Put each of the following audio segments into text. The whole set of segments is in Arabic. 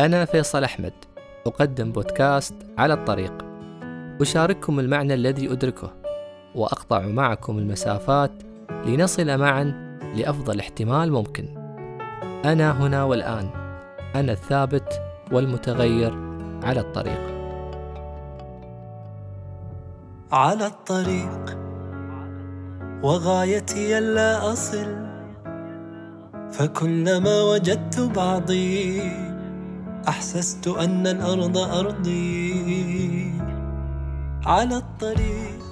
أنا فيصل أحمد أقدم بودكاست على الطريق. أشارككم المعنى الذي أدركه وأقطع معكم المسافات لنصل معا لأفضل احتمال ممكن. أنا هنا والآن أنا الثابت والمتغير على الطريق. على الطريق وغايتي ألا أصل فكلما وجدت بعضي أحسست أن الأرض أرضي على الطريق.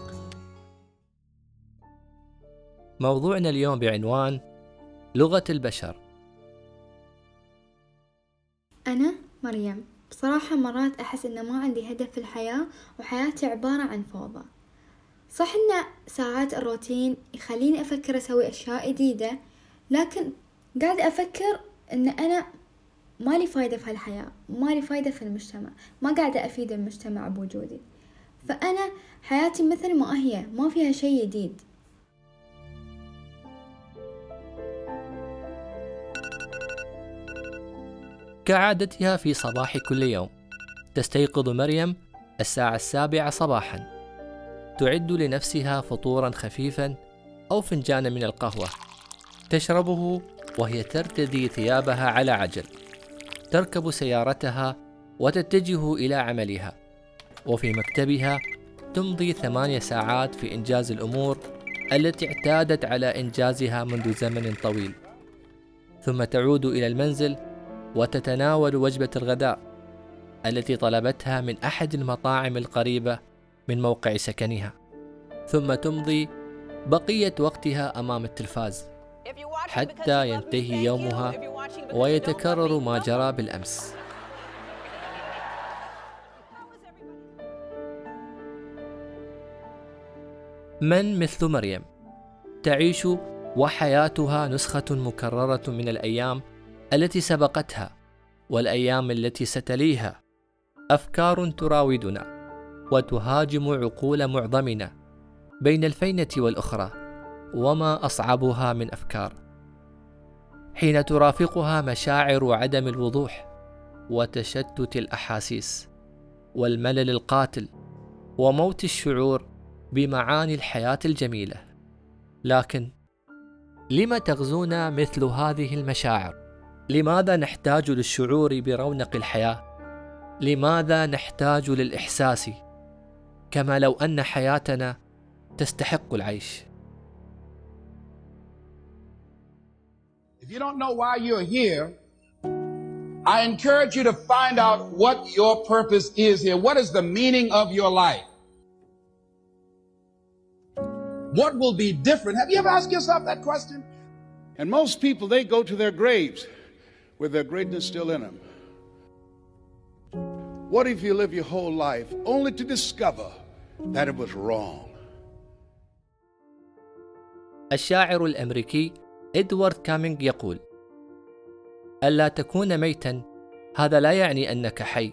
موضوعنا اليوم بعنوان لغة البشر. أنا مريم. بصراحة مرات أحس إن ما عندي هدف في الحياة وحياتي عبارة عن فوضى. صح إن ساعات الروتين يخليني أفكر أسوي أشياء جديدة لكن قاعدة أفكر إن أنا مالي فايدة في هالحياة مالي فايدة في المجتمع ما قاعدة أفيد المجتمع بوجودي. فأنا حياتي مثل ما هي ما فيها شي جديد. كعادتها في صباح كل يوم. تستيقظ مريم الساعة السابعة صباحا. تعد لنفسها فطورا خفيفا أو فنجانا من القهوة. تشربه وهي ترتدي ثيابها على عجل. تركب سيارتها وتتجه إلى عملها. وفي مكتبها تمضي ثمانية ساعات في إنجاز الأمور التي اعتادت على إنجازها منذ زمن طويل. ثم تعود إلى المنزل وتتناول وجبة الغداء التي طلبتها من أحد المطاعم القريبة من موقع سكنها. ثم تمضي بقية وقتها أمام التلفاز حتى ينتهي يومها. ويتكرر ما جرى بالأمس. من مثل مريم؟ تعيش وحياتها نسخة مكررة من الأيام التي سبقتها والأيام التي ستليها. أفكار تراودنا وتهاجم عقول معظمنا بين الفينة والأخرى وما أصعبها من أفكار. حين ترافقها مشاعر عدم الوضوح وتشتت الأحاسيس والملل القاتل وموت الشعور بمعاني الحياة الجميلة. لكن لم تغزونا مثل هذه المشاعر؟ لماذا نحتاج للشعور برونق الحياة؟ لماذا نحتاج للإحساس؟ كما لو أن حياتنا تستحق العيش. you don't know why you're here, I encourage you to find out what your purpose is here. What is the meaning of your life? What will be different? Have you ever asked yourself that question? And most people, they go to their graves with their greatness still in them. What if you live your whole life only to discover that it was wrong? الشاعر الأمريكي إدوارد كامينج يقول: ألا تكون ميتا؟ هذا لا يعني أنك حي،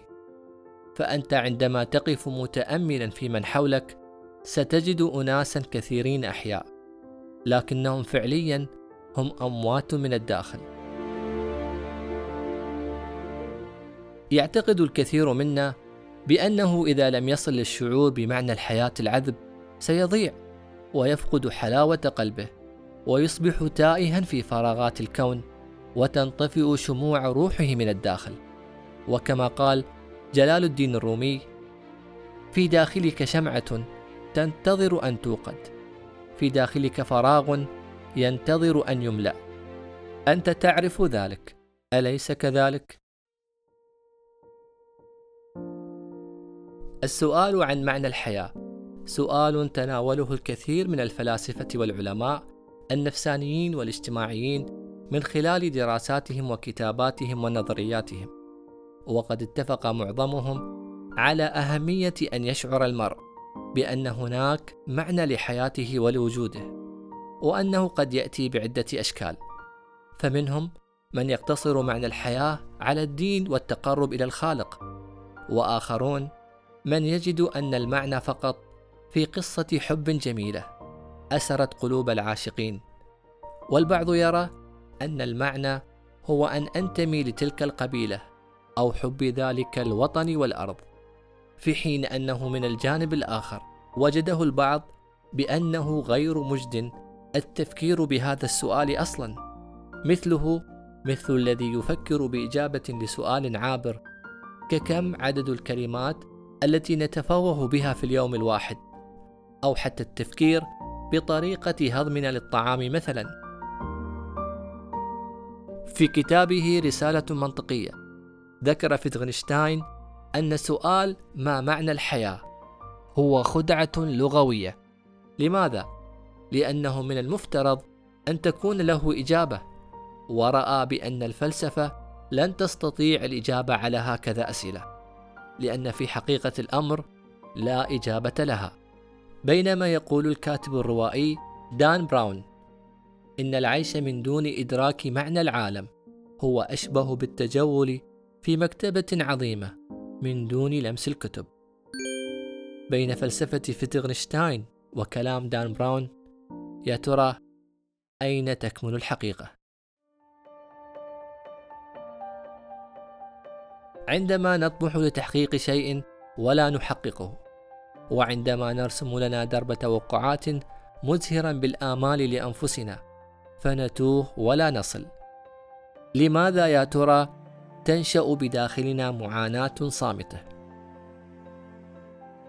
فأنت عندما تقف متأملا في من حولك ستجد أناسا كثيرين أحياء، لكنهم فعليا هم أموات من الداخل. يعتقد الكثير منا بأنه إذا لم يصل للشعور بمعنى الحياة العذب سيضيع ويفقد حلاوة قلبه. ويصبح تائها في فراغات الكون وتنطفئ شموع روحه من الداخل. وكما قال جلال الدين الرومي في داخلك شمعة تنتظر أن توقد. في داخلك فراغ ينتظر أن يملأ. أنت تعرف ذلك. أليس كذلك؟ السؤال عن معنى الحياة. سؤال تناوله الكثير من الفلاسفة والعلماء النفسانيين والاجتماعيين من خلال دراساتهم وكتاباتهم ونظرياتهم. وقد اتفق معظمهم على أهمية أن يشعر المرء بأن هناك معنى لحياته ولوجوده وأنه قد يأتي بعدة أشكال. فمنهم من يقتصر معنى الحياة على الدين والتقرب إلى الخالق وآخرون من يجد أن المعنى فقط في قصة حب جميلة. أسرت قلوب العاشقين. والبعض يرى أن المعنى هو أن أنتمي لتلك القبيلة أو حب ذلك الوطن والأرض في حين أنه من الجانب الآخر. وجده البعض بأنه غير مجد التفكير بهذا السؤال أصلا مثله مثل الذي يفكر بإجابة لسؤال عابر ككم عدد الكلمات التي نتفوه بها في اليوم الواحد؟ أو حتى التفكير بطريقة هضمنا للطعام مثلا. في كتابه رسالة منطقية ذكر فيتغنشتاين أن سؤال ما معنى الحياة هو خدعة لغوية. لماذا؟ لأنه من المفترض أن تكون له إجابة ورأى بأن الفلسفة لن تستطيع الإجابة على هكذا أسئلة لأن في حقيقة الأمر لا إجابة لها. بينما يقول الكاتب الروائي دان براون إن العيش من دون إدراك معنى العالم هو أشبه بالتجول في مكتبة عظيمة من دون لمس الكتب بين فلسفة فيتغنشتاين وكلام دان براون يا ترى أين تكمن الحقيقة؟ عندما نطمح لتحقيق شيء ولا نحققه وعندما نرسم لنا درب توقعات مزهرا بالآمال لأنفسنا فنتوه ولا نصل. لماذا يا ترى تنشأ بداخلنا معاناة صامتة؟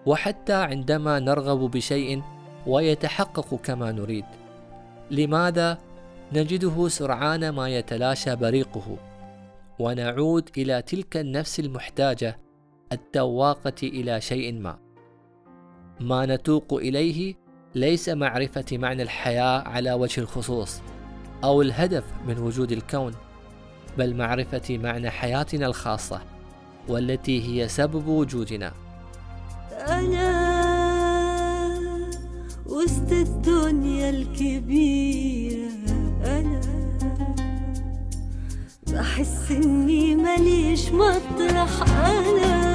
وحتى عندما نرغب بشيء ويتحقق كما نريد لماذا نجده سرعان ما يتلاشى بريقه؟ ونعود إلى تلك النفس المحتاجة التواقة إلى شيء ما. ما نتوق إليه ليس معرفة معنى الحياة على وجه الخصوص أو الهدف من وجود الكون بل معرفة معنى حياتنا الخاصة والتي هي سبب وجودنا. أنا وسط الدنيا الكبيرة أنا بحس إني ماليش مطرح أنا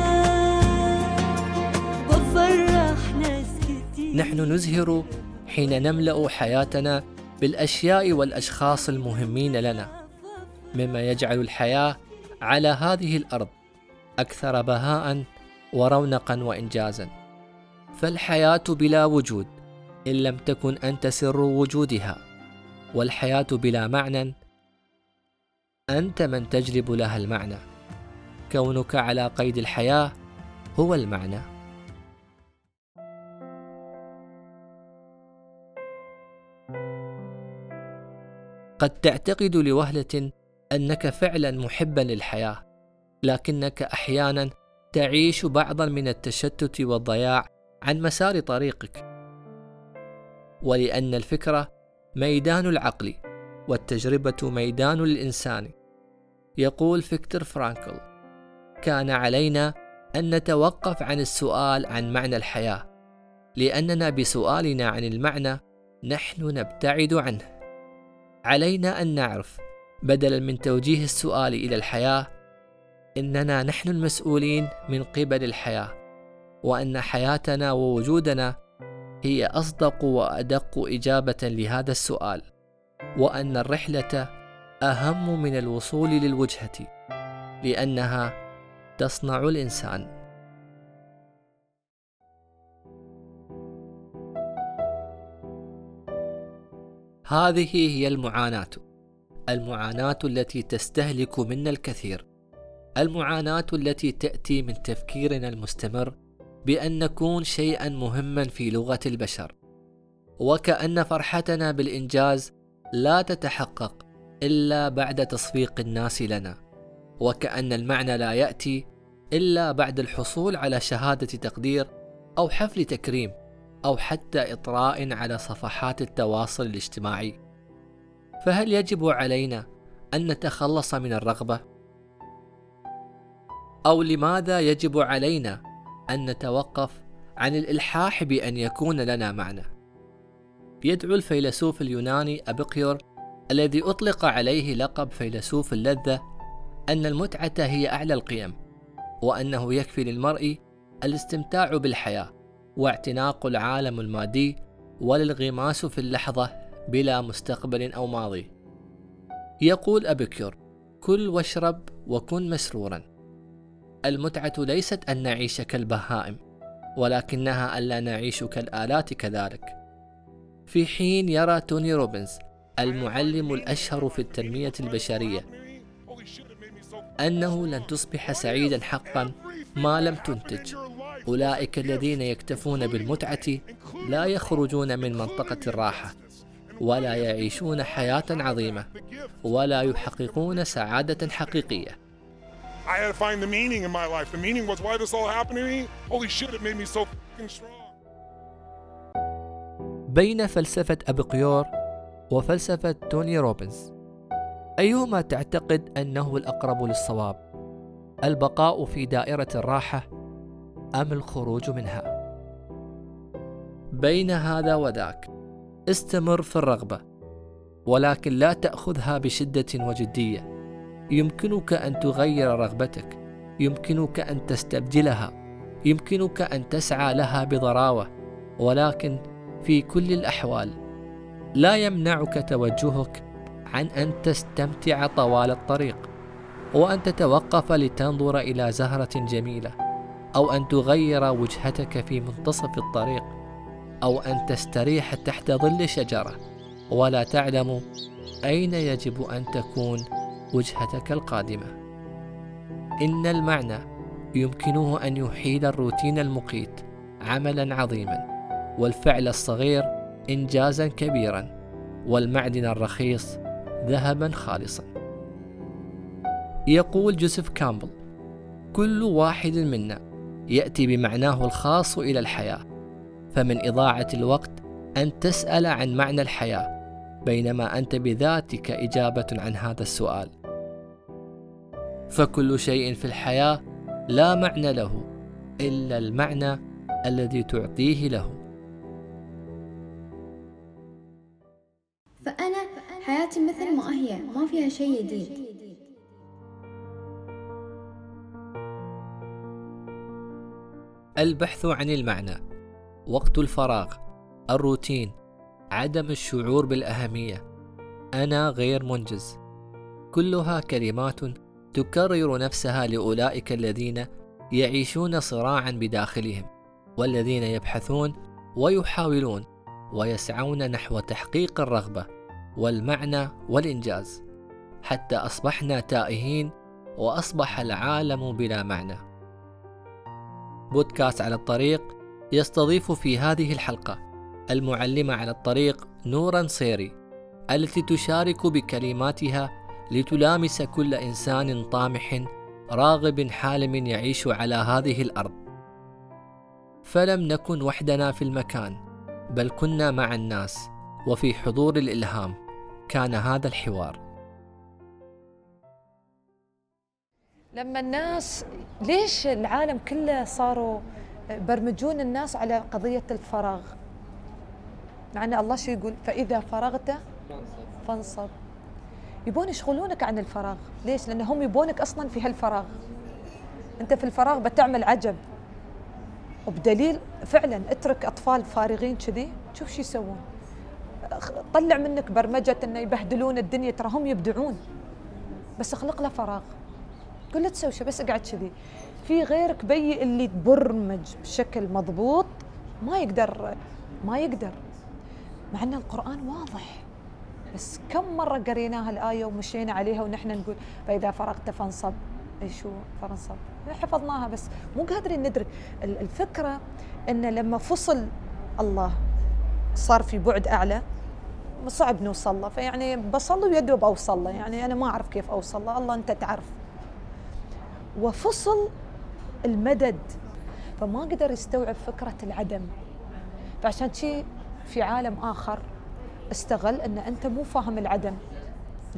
نحن نزهر حين نملأ حياتنا بالأشياء والأشخاص المهمين لنا مما يجعل الحياة على هذه الأرض أكثر بهاء ورونقا وانجازا. فالحياة بلا وجود إن لم تكن أنت سر وجودها والحياة بلا معنى أنت من تجلب لها المعنى. كونك على قيد الحياة هو المعنى. قد تعتقد لوهلة أنك فعلا محبا للحياة لكنك أحيانا تعيش بعضا من التشتت والضياع عن مسار طريقك. ولأن الفكرة ميدان العقل والتجربة ميدان الإنسان. يقول فيكتور فرانكل كان علينا أن نتوقف عن السؤال عن معنى الحياة لأننا بسؤالنا عن المعنى نحن نبتعد عنه. علينا أن نعرف بدلا من توجيه السؤال إلى الحياة إننا نحن المسؤولين من قبل الحياة وأن حياتنا ووجودنا هي أصدق وأدق إجابة لهذا السؤال وأن الرحلة أهم من الوصول للوجهة لأنها تصنع الإنسان. هذه هي المعاناة. المعاناة التي تستهلك منا الكثير. المعاناة التي تأتي من تفكيرنا المستمر بأن نكون شيئا مهما في لغة البشر. وكأن فرحتنا بالإنجاز لا تتحقق إلا بعد تصفيق الناس لنا. وكأن المعنى لا يأتي إلا بعد الحصول على شهادة تقدير أو حفل تكريم أو حتى إطراء على صفحات التواصل الاجتماعي. فهل يجب علينا أن نتخلص من الرغبة؟ أو لماذا يجب علينا أن نتوقف عن الإلحاح بأن يكون لنا معنى؟ يدعو الفيلسوف اليوناني ابيقيور الذي أطلق عليه لقب فيلسوف اللذة أن المتعة هي أعلى القيم وأنه يكفي للمرء الاستمتاع بالحياة. واعتناق العالم المادي والانغماس في اللحظة بلا مستقبل أو ماضي. يقول ابيكيور كل واشرب وكن مسرورا. المتعة ليست أن نعيش كالبهائم ولكنها ألا نعيش كالآلات كذلك. في حين يرى توني روبنز المعلم الأشهر في التنمية البشرية أنه لن تصبح سعيدا حقا ما لم تنتج. أولئك الذين يكتفون بالمتعة لا يخرجون من منطقة الراحة ولا يعيشون حياة عظيمة ولا يحققون سعادة حقيقية I had to find the meaning in my life. The meaning was why this all happened to me. Holy shit, it made me so fucking strong. بين فلسفة أبقيور وفلسفة توني روبنز أيهما تعتقد أنه الأقرب للصواب؟ البقاء في دائرة الراحة أم الخروج منها؟ بين هذا وذاك استمر في الرغبة ولكن لا تأخذها بشدة وجدية يمكنك أن تغير رغبتك يمكنك أن تستبدلها يمكنك أن تسعى لها بضراوة ولكن في كل الأحوال لا يمنعك توجهك عن أن تستمتع طوال الطريق وأن تتوقف لتنظر إلى زهرة جميلة أو أن تغير وجهتك في منتصف الطريق أو أن تستريح تحت ظل شجرة. ولا تعلم أين يجب أن تكون وجهتك القادمة. إن المعنى يمكنه أن يحيل الروتين المقيت عملا عظيما والفعل الصغير إنجازا كبيرا والمعدن الرخيص ذهبا خالصا. يقول جوزيف كامبل كل واحد منا يأتي بمعناه الخاص إلى الحياة. فمن إضاعة الوقت أن تسأل عن معنى الحياة بينما أنت بذاتك إجابة عن هذا السؤال. فكل شيء في الحياة لا معنى له إلا المعنى الذي تعطيه له. فأنا حياتي مثل ما هي ما فيها شيء جديد. البحث عن المعنى وقت الفراغ الروتين عدم الشعور بالأهمية. أنا غير منجز. كلها كلمات تكرر نفسها لأولئك الذين يعيشون صراعا بداخلهم والذين يبحثون ويحاولون ويسعون نحو تحقيق الرغبة والمعنى والإنجاز حتى أصبحنا تائهين وأصبح العالم بلا معنى. بودكاست على الطريق يستضيف في هذه الحلقة المعلمة على الطريق نورا صيري التي تشارك بكلماتها لتلامس كل إنسان طامح راغب حالم يعيش على هذه الأرض. فلم نكن وحدنا في المكان بل كنا مع الناس وفي حضور الإلهام كان هذا الحوار. لما الناس ليش العالم كله صاروا برمجون الناس على قضية الفراغ؟ مع أن الله شو يقول؟ فإذا فرغت فانصب. يبون يشغلونك عن الفراغ. ليش؟ لأن هم يبونك أصلا في هالفراغ. أنت في الفراغ بتعمل عجب. وبدليل فعلا اترك أطفال فارغين كذي. شوف شو يسوون. طلع منك برمجة أنه يبهدلون الدنيا. ترى هم يبدعون. بس اخلق له فراغ. له تسوي بس اقعد كذي. في غيرك بي اللي تبرمج بشكل مضبوط ما يقدر ما يقدر. مع إن القرآن واضح. بس كم مرة قريناها الآية ومشينا عليها ونحن نقول فإذا فرغت فانصب. إي شو؟ فانصب. حفظناها بس مو قادرين ندرك ال- الفكرة إن لما فصل الله صار في بعد أعلى صعب نوصل له فيعني بصلي ويدوب اوصل له يعني أنا ما أعرف كيف اوصل له الله أنت تعرف. وفصل المدد. فما قدر يستوعب فكرة العدم. فعشان شي في عالم آخر استغل أن أنت مو فاهم العدم.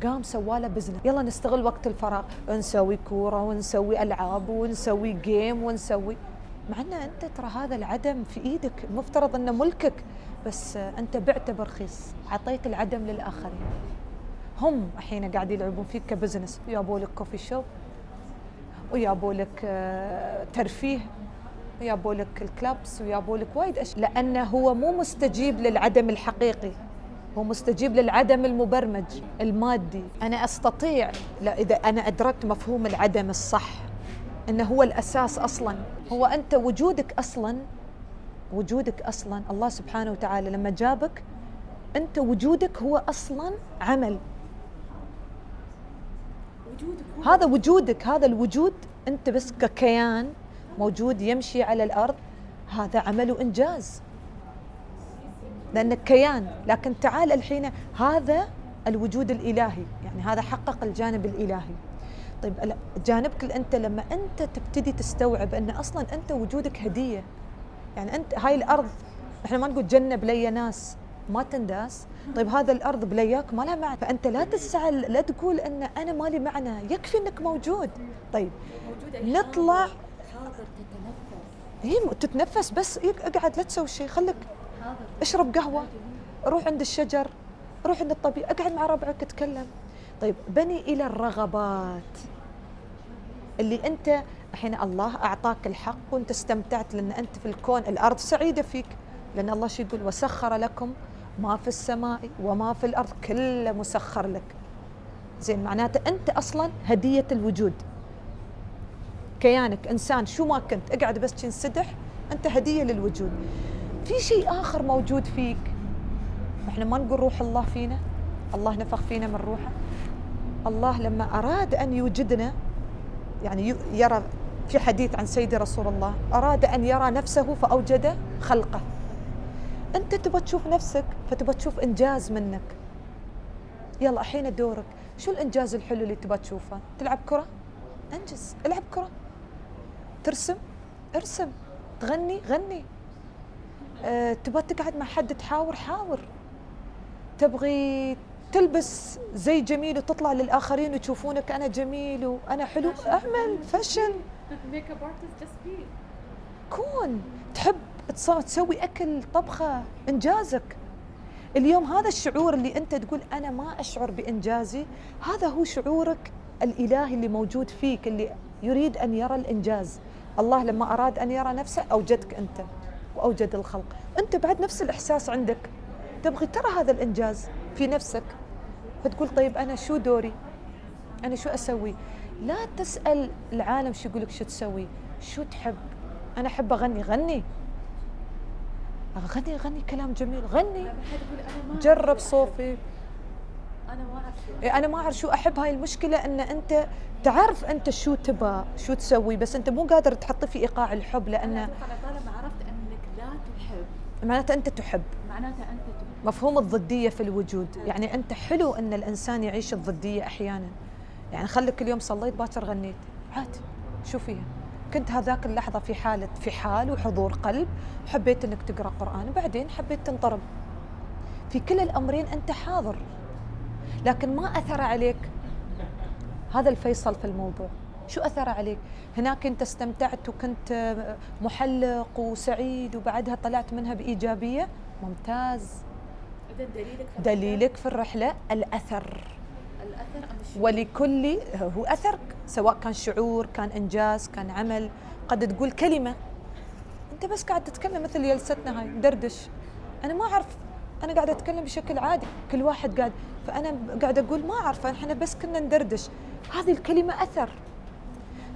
قام سوا له business يلا نستغل وقت الفراغ. نسوي كورة ونسوي ألعاب ونسوي جيم ونسوي. مع أن أنت ترى هذا العدم في إيدك المفترض أنه ملكك. بس أنت بعته برخيص. عطيت العدم للآخرين. هم الحين قاعد يلعبون فيك كبزنس يابوا لك كوفي شوب ويابوا لك آه، ترفيه ويابوا لك الكلابس ويابوا لك وايد أشياء. لأنه هو مو مستجيب للعدم الحقيقي هو مستجيب للعدم المبرمج المادي. أنا أستطيع إذا أنا أدركت مفهوم العدم الصح إنه هو الأساس أصلا. هو أنت وجودك أصلا وجودك أصلا الله سبحانه وتعالى لما جابك أنت وجودك هو أصلا عمل. هذا وجودك هذا الوجود. أنت بس ككيان موجود يمشي على الأرض. هذا عمل وإنجاز. لأنك كيان. لكن تعال الحين هذا الوجود الإلهي. يعني هذا حقق الجانب الإلهي. طيب جانبك أنت لما أنت تبتدي تستوعب أن أصلا أنت وجودك هدية. يعني أنت هاي الأرض إحنا ما نقول جنة بلي ناس. ما تنداس. طيب هذا الأرض بلياك ما لها معنى. فأنت لا تزعل لا تقول إن أنا مالي معنى. يكفي إنك موجود. طيب نطلع. هي م- تتنفس بس. يق- أقعد لا تسوي شيء. خليك. اشرب قهوة. روح عند الشجر. روح عند الطبيعه أقعد مع ربعك أتكلم. طيب بني إلى الرغبات. اللي أنت الحين الله أعطاك الحق وأنت استمتعت لأن أنت في الكون الأرض سعيدة فيك. لأن الله شو يقول؟ وسخر لكم ما في السماء وما في الأرض كله مسخر لك. زين معناته أنت أصلا هدية الوجود. كيانك إنسان شو ما كنت اقعد بس تنسدح أنت هدية للوجود. في شيء آخر موجود فيك. إحنا ما نقول روح الله فينا. الله نفخ فينا من روحه. الله لما أراد أن يوجدنا يعني يرى في حديث عن سيدي رسول الله أراد أن يرى نفسه فأوجد خلقه. أنت تبغى تشوف نفسك فتبغى تشوف إنجاز منك. يلا الحين دورك. شو الإنجاز الحلو اللي تبغى تشوفه؟ تلعب كرة؟ أنجز. العب كرة. ترسم؟ ارسم. تغني؟ غني. أه تبغى تقعد مع حد تحاور؟ حاور. تبغي تلبس زي جميل وتطلع للآخرين ويشوفونك أنا جميل وأنا حلو؟ أعمل فاشن كون. تحب تسوي أكل طبخة إنجازك. اليوم هذا الشعور اللي أنت تقول أنا ما أشعر بإنجازي هذا هو شعورك الإلهي اللي موجود فيك اللي يريد أن يرى الإنجاز. الله لما أراد أن يرى نفسه أوجدك أنت وأوجد الخلق. أنت بعد نفس الإحساس عندك. تبغي ترى هذا الإنجاز في نفسك فتقول طيب أنا شو دوري؟ أنا شو أسوي؟ لا تسأل العالم شو يقول لك شو تسوي. شو تحب؟ أنا أحب أغني. غني. غني غني كلام جميل غني. جرب صوفي. إيه، أنا ما أعرف شو أحب. هاي المشكلة إن أنت تعرف أنت شو تبى شو تسوي بس أنت مو قادر تحط في إيقاع الحب لأن أنا طالما عرفت إنك لا تحب. معناته أنت تحب. معناته أنت تحب. مفهوم الضدية في الوجود. يعني أنت حلو إن الإنسان يعيش الضدية أحيانا. يعني خليك اليوم صليت باكر غنيت. عادي شو فيها؟ كنت هذاك اللحظة في حالة في حال وحضور قلب حبيت إنك تقرأ قرآن وبعدين حبيت تنطرب. في كل الأمرين أنت حاضر لكن ما أثر عليك. هذا الفيصل في الموضوع. شو أثر عليك؟ هناك أنت استمتعت وكنت محلق وسعيد وبعدها طلعت منها بإيجابية؟ ممتاز. دليلك في دليلك في الرحلة الأثر. الأثر أم الشعور؟ ولكل هو أثر سواء كان شعور كان إنجاز كان عمل. قد تقول كلمة أنت بس قاعد تتكلم مثل جلستنا هاي ندردش أنا ما أعرف أنا قاعدة أتكلم بشكل عادي. كل واحد قاعد فأنا قاعدة أقول ما أعرف إحنا بس كنا ندردش. هذه الكلمة أثر.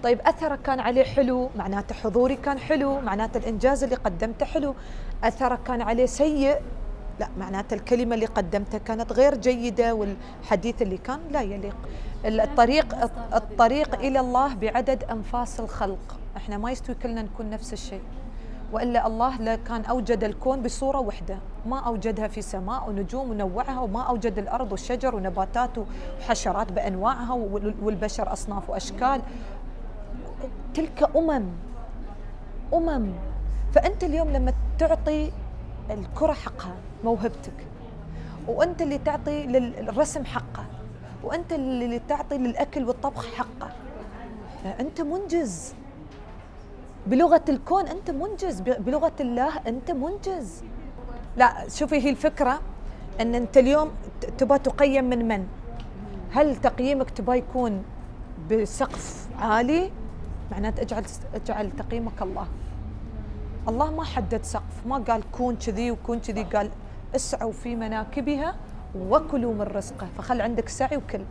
طيب أثرك كان عليه حلو معناته حضوري كان حلو معناته الإنجاز اللي قدمته حلو. أثرك كان عليه سيء لا معناته الكلمة اللي قدمتها كانت غير جيدة والحديث اللي كان لا يليق. الطريق الطريق إلى الله بعدد أنفاس الخلق. إحنا ما يستوي كلنا نكون نفس الشيء. وإلا الله لا كان أوجد الكون بصورة واحدة ما أوجدها في سماء ونجوم ونوعها وما أوجد الأرض والشجر ونباتات وحشرات بأنواعها والبشر أصناف وأشكال. تلك أمم. أمم. فأنت اليوم لما تعطي الكرة حقها موهبتك. وأنت اللي تعطي للرسم حقه. وأنت اللي تعطي للأكل والطبخ حقه. فأنت منجز. بلغة الكون أنت منجز. بلغة الله أنت منجز. لا شوفي هي الفكرة إن أنت اليوم تبغى تقيم من من؟ هل تقييمك تبغى يكون بسقف عالي؟ معناته اجعل اجعل تقييمك الله. الله ما حدد سقف ما قال كون كذي وكون كذي قال اسعوا في مناكبها وكلوا من رزقه فخل عندك سعي وكل.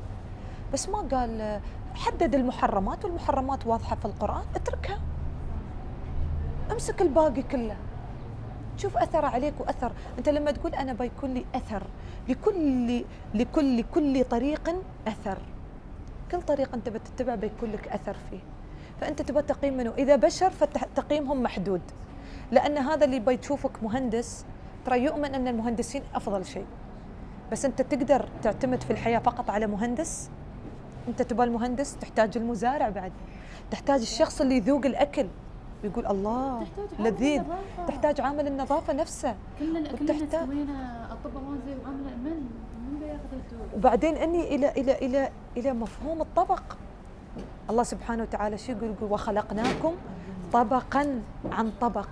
بس ما قال حدد المحرمات والمحرمات واضحة في القرآن اتركها. امسك الباقي كله. شوف أثر عليك وأثر. أنت لما تقول أنا بيكون لي أثر لكل لكل لكل طريق أثر. كل طريق أنت بتتبع بيكون لك أثر فيه. فأنت تبغى تقييم منه. إذا بشر فتقييمهم محدود. لأن هذا اللي بيشوفك مهندس ترى يؤمن أن المهندسين أفضل شيء. بس أنت تقدر تعتمد في الحياة فقط على مهندس؟ أنت تبغى المهندس تحتاج المزارع بعد. تحتاج الشخص اللي يذوق الأكل. ويقول الله تحتاج عامل لذيذ. النظافة. تحتاج عامل النظافة نفسه. كلنا كلنا وتحتاج- سوينا أطباء زي وعمل من؟ من بياخذ الدور وبعدين أني إلى إلى إلى إلى مفهوم الطبق. الله سبحانه وتعالى شو يقول؟ يقول وخلقناكم طبقا عن طبق.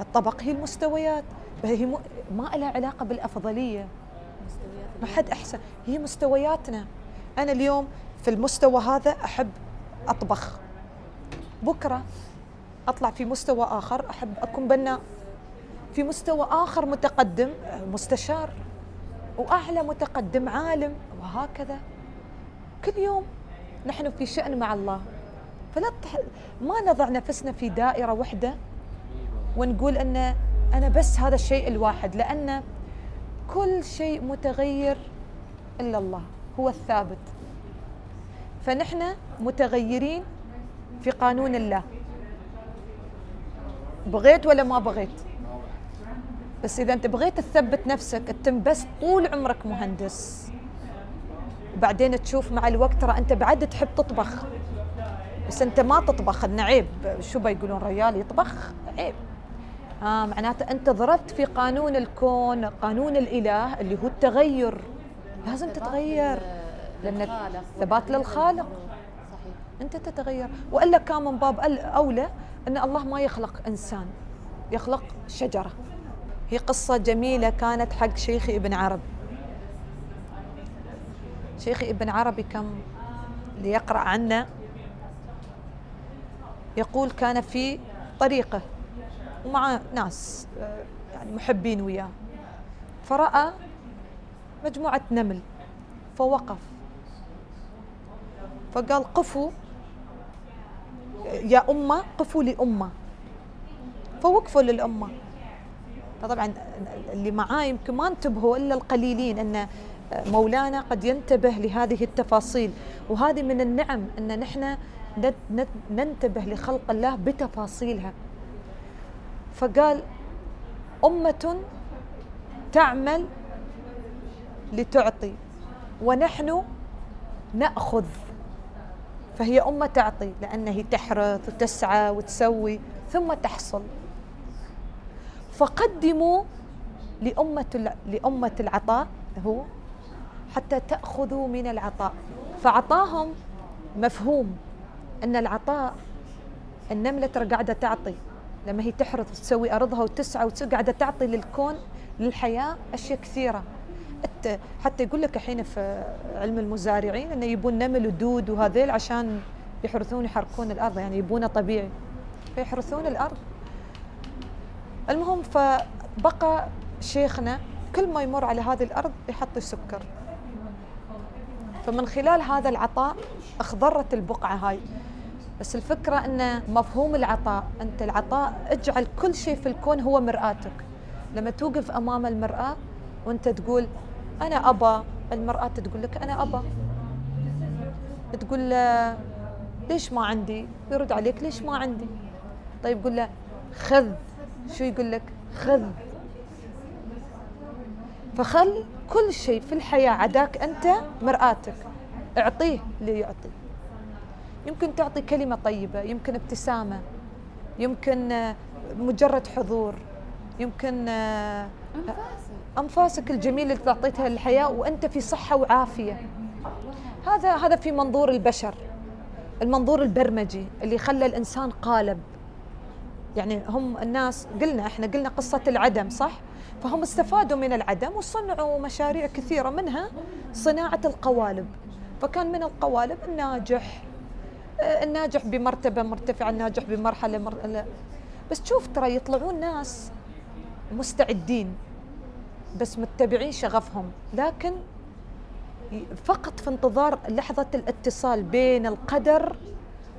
الطبق هي المستويات هي م- ما لها علاقة بالأفضلية. ما حد أحسن. هي مستوياتنا. أنا اليوم في المستوى هذا أحب أطبخ. بكرة أطلع في مستوى آخر أحب أكون بناء. في مستوى آخر متقدم مستشار. وأعلى متقدم عالم. وهكذا. كل يوم نحن في شأن مع الله. فلا. ما نضع نفسنا في دائرة واحدة ونقول أن أنا بس هذا الشيء الواحد لأن كل شيء متغير إلا الله هو الثابت. فنحن متغيرين في قانون الله. بغيت ولا ما بغيت؟ بس إذا أنت بغيت تثبت نفسك تتم بس طول عمرك مهندس. وبعدين تشوف مع الوقت ترى أنت بعد تحب تطبخ. بس أنت ما تطبخ انه عيب شو بيقولون ريال؟ يطبخ عيب. آه معناته أنت ضربت في قانون الكون قانون الإله اللي هو التغير. لازم تتغير لأن ثبات للخالق. صحيح. أنت تتغير. وإلا كان من باب أولى أن الله ما يخلق إنسان يخلق شجرة. هي قصة جميلة كانت حق شيخي ابن عربي شيخي ابن عربي كم؟ اللي يقرا عنه. يقول كان في طريقة. ومع ناس آه، يعني محبين وياه. فرأى مجموعة نمل فوقف. فقال قفوا يا أمة قفوا لأمة. فوقفوا للأمة. فطبعا اللي معاه يمكن ما انتبهوا إلا القليلين أن مولانا قد ينتبه لهذه التفاصيل. وهذه من النعم أن نحن نت- نت- ننتبه لخلق الله بتفاصيلها. فقال أمة تعمل لتعطي ونحن نأخذ. فهي أمة تعطي لأن هي تحرث وتسعى وتسوي ثم تحصل. فقدموا لأمة لأمة العطاء هو حتى تأخذوا من العطاء. فعطاهم مفهوم أن العطاء النملة قاعدة تعطي. لما هي تحرث وتسوي أرضها وتسعى وتسوي قاعدة تعطي للكون للحياة أشياء كثيرة. الت- حتى يقول لك الحين في علم المزارعين إنه يبون نمل ودود وهذيل عشان يحرثون يحركون الأرض يعني يبونه طبيعي. فيحرثون الأرض. المهم فبقى شيخنا كل ما يمر على هذه الأرض يحط سكر فمن خلال هذا العطاء أخضرت البقعة هاي. بس الفكرة إن مفهوم العطاء أنت العطاء اجعل كل شيء في الكون هو مرآتك. لما توقف أمام المرأة وأنت تقول أنا ابى المرأة تقول لك أنا ابى تقول له ليش ما عندي؟ يرد عليك ليش ما عندي؟ طيب قول له خذ. شو يقول لك؟ خذ. فخل كل شيء في الحياة عداك أنت مرآتك. اعطيه اللي يعطي يمكن تعطي كلمة طيبة يمكن ابتسامة يمكن آه، مجرد حضور يمكن آه، أنفاسك. الجميلة اللي تعطيتها للحياة وأنت في صحة وعافية. هذا هذا في منظور البشر المنظور البرمجي اللي خلى الإنسان قالب. يعني هم الناس قلنا إحنا قلنا قصة العدم صح؟ فهم استفادوا من العدم وصنعوا مشاريع كثيرة منها صناعة القوالب. فكان من القوالب الناجح الناجح بمرتبة مرتفعه الناجح بمرحلة مر... بس تشوف ترى يطلعون ناس مستعدين بس متبعين شغفهم. لكن فقط في انتظار لحظة الاتصال بين القدر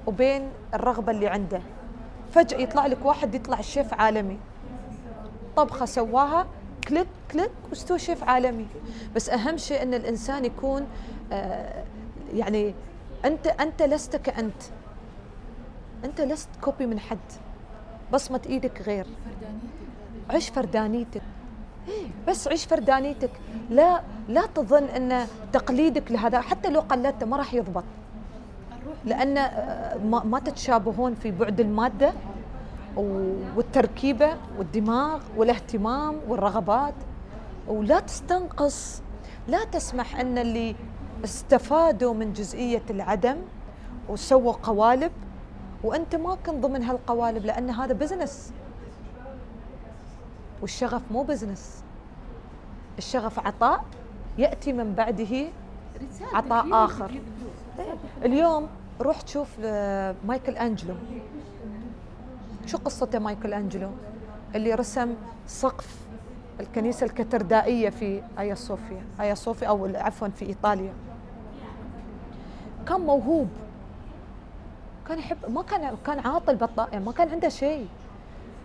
وبين الرغبة اللي عنده. فجأة يطلع لك واحد يطلع شيف عالمي. طبخة سواها كليك كليك واستوى شيف عالمي. بس أهم شيء أن الإنسان يكون آه، يعني أنت أنت لست كأنت. أنت لست كوبي من حد. بصمة إيدك غير. عيش فردانيتك. بس عيش فردانيتك. لا لا تظن أن تقليدك لهذا حتى لو قلدته ما راح يضبط. لأن آه، ما, تتشابهون في بعد المادة والتركيبة والدماغ والاهتمام والرغبات. ولا تستنقص. لا تسمح أن اللي استفادوا من جزئية العدم وسووا قوالب وأنت ما كنت ضمن هالقوالب لأن هذا business والشغف مو business الشغف عطاء يأتي من بعده عطاء آخر. اليوم روح تشوف مايكل أنجلو. شو قصته مايكل أنجلو؟ اللي رسم سقف الكنيسة الكاتدرائيه في آيا صوفيا. آيا صوفيا أو عفوا في إيطاليا. كان موهوب. كان يحب ما كان كان عاطل بطائع ما كان عنده شيء.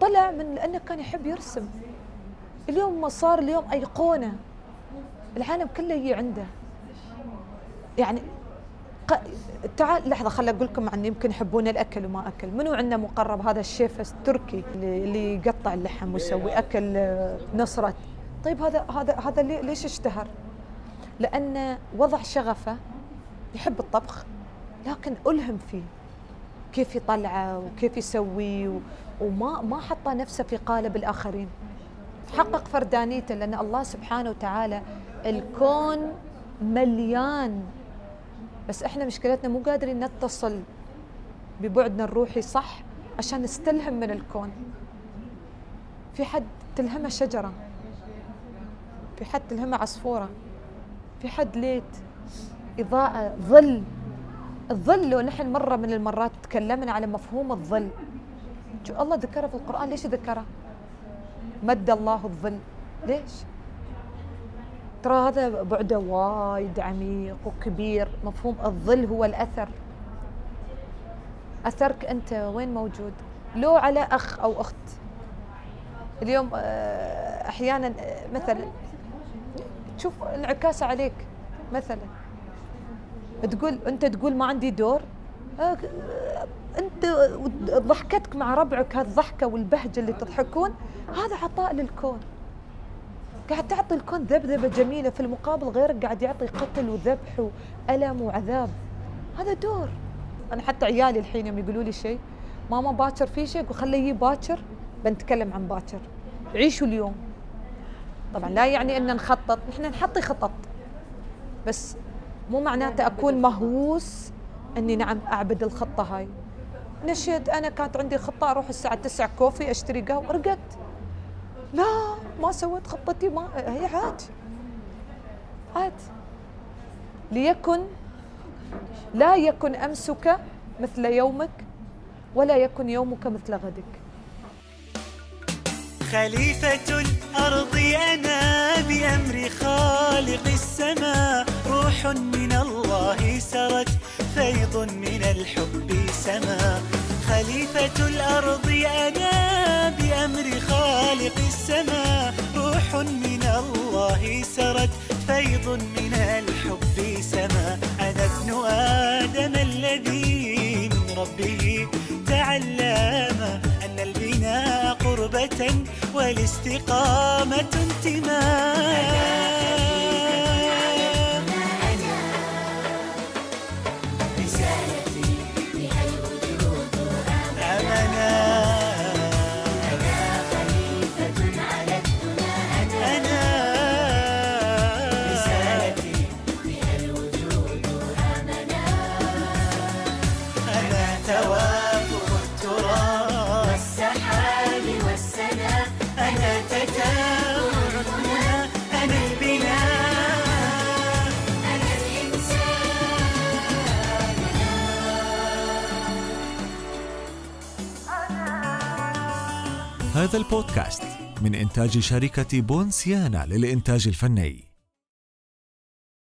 طلع من لأنه كان يحب يرسم. اليوم صار اليوم ايقونه العالم كله يجي عنده. يعني ق... تعال لحظة خل أقول لكم عن يمكن يحبون الأكل وما أكل. منو عندنا مقرب هذا الشيف التركي اللي, يقطع اللحم ويسوي أكل آه، نصرت طيب هذا هذا هذا لي- ليش اشتهر؟ لأن وضع شغفه يحب الطبخ لكن ألهم فيه كيف يطلعه وكيف يسوي و- وما ما حط نفسه في قالب الآخرين. حقق فردانيته لأن الله سبحانه وتعالى الكون مليان. بس إحنا مشكلتنا مو قادرين نتصل ببعدنا الروحي صح عشان نستلهم من الكون. في حد تلهمه شجرة في حد تلهمه عصفورة في حد ليت. إضاءة ظل. الظل لو نحن مرة من المرات تكلمنا على مفهوم الظل. الله ذكره في القرآن؟ ليش ذكره؟ مد الله الظل. ليش؟ ترى هذا بعده وايد عميق وكبير. مفهوم الظل هو الأثر. أثرك أنت وين موجود؟ لو على أخ أو أخت. اليوم آه، أحيانا آه، مثلا تشوف انعكاسه عليك. مثلا تقول أنت تقول ما عندي دور؟ آه، أنت ضحكتك مع ربعك هالضحكه والبهجة اللي تضحكون هذا عطاء للكون. قاعد تعطي الكون ذبذبة جميلة في المقابل غيرك قاعد يعطي قتل وذبح وألم وعذاب. هذا دور. أنا حتى عيالي الحين يوم يقولوا لي شيء ماما باكر في شيء؟ أقول خليه باكر بنتكلم عن باكر. عيشوا اليوم. طبعا لا يعني إن نخطط نحن نحطي خطط. بس مو معناته أكون مهووس إني نعم أعبد الخطة هاي. نشد أنا كانت عندي خطة أروح الساعة 9 كوفي أشتري قهوة رقدت لا ما سويت خطتي ما هي عاد. عاد. ليكن لا يكن أمسك مثل يومك ولا يكن يومك مثل غدك. خليفة الأرض أنا بأمر خالق السماء. روح من الله سرت فيض من الحب سما. خليفة الأرض أنا بأمر خالق السماء. روح من الله سرت فيض من الحب سما. أنا ابن آدم الذي من ربه تعلم أن البناء قربة والاستقامة انتماء. هذا البودكاست من إنتاج شركة بونسيانا للإنتاج الفني.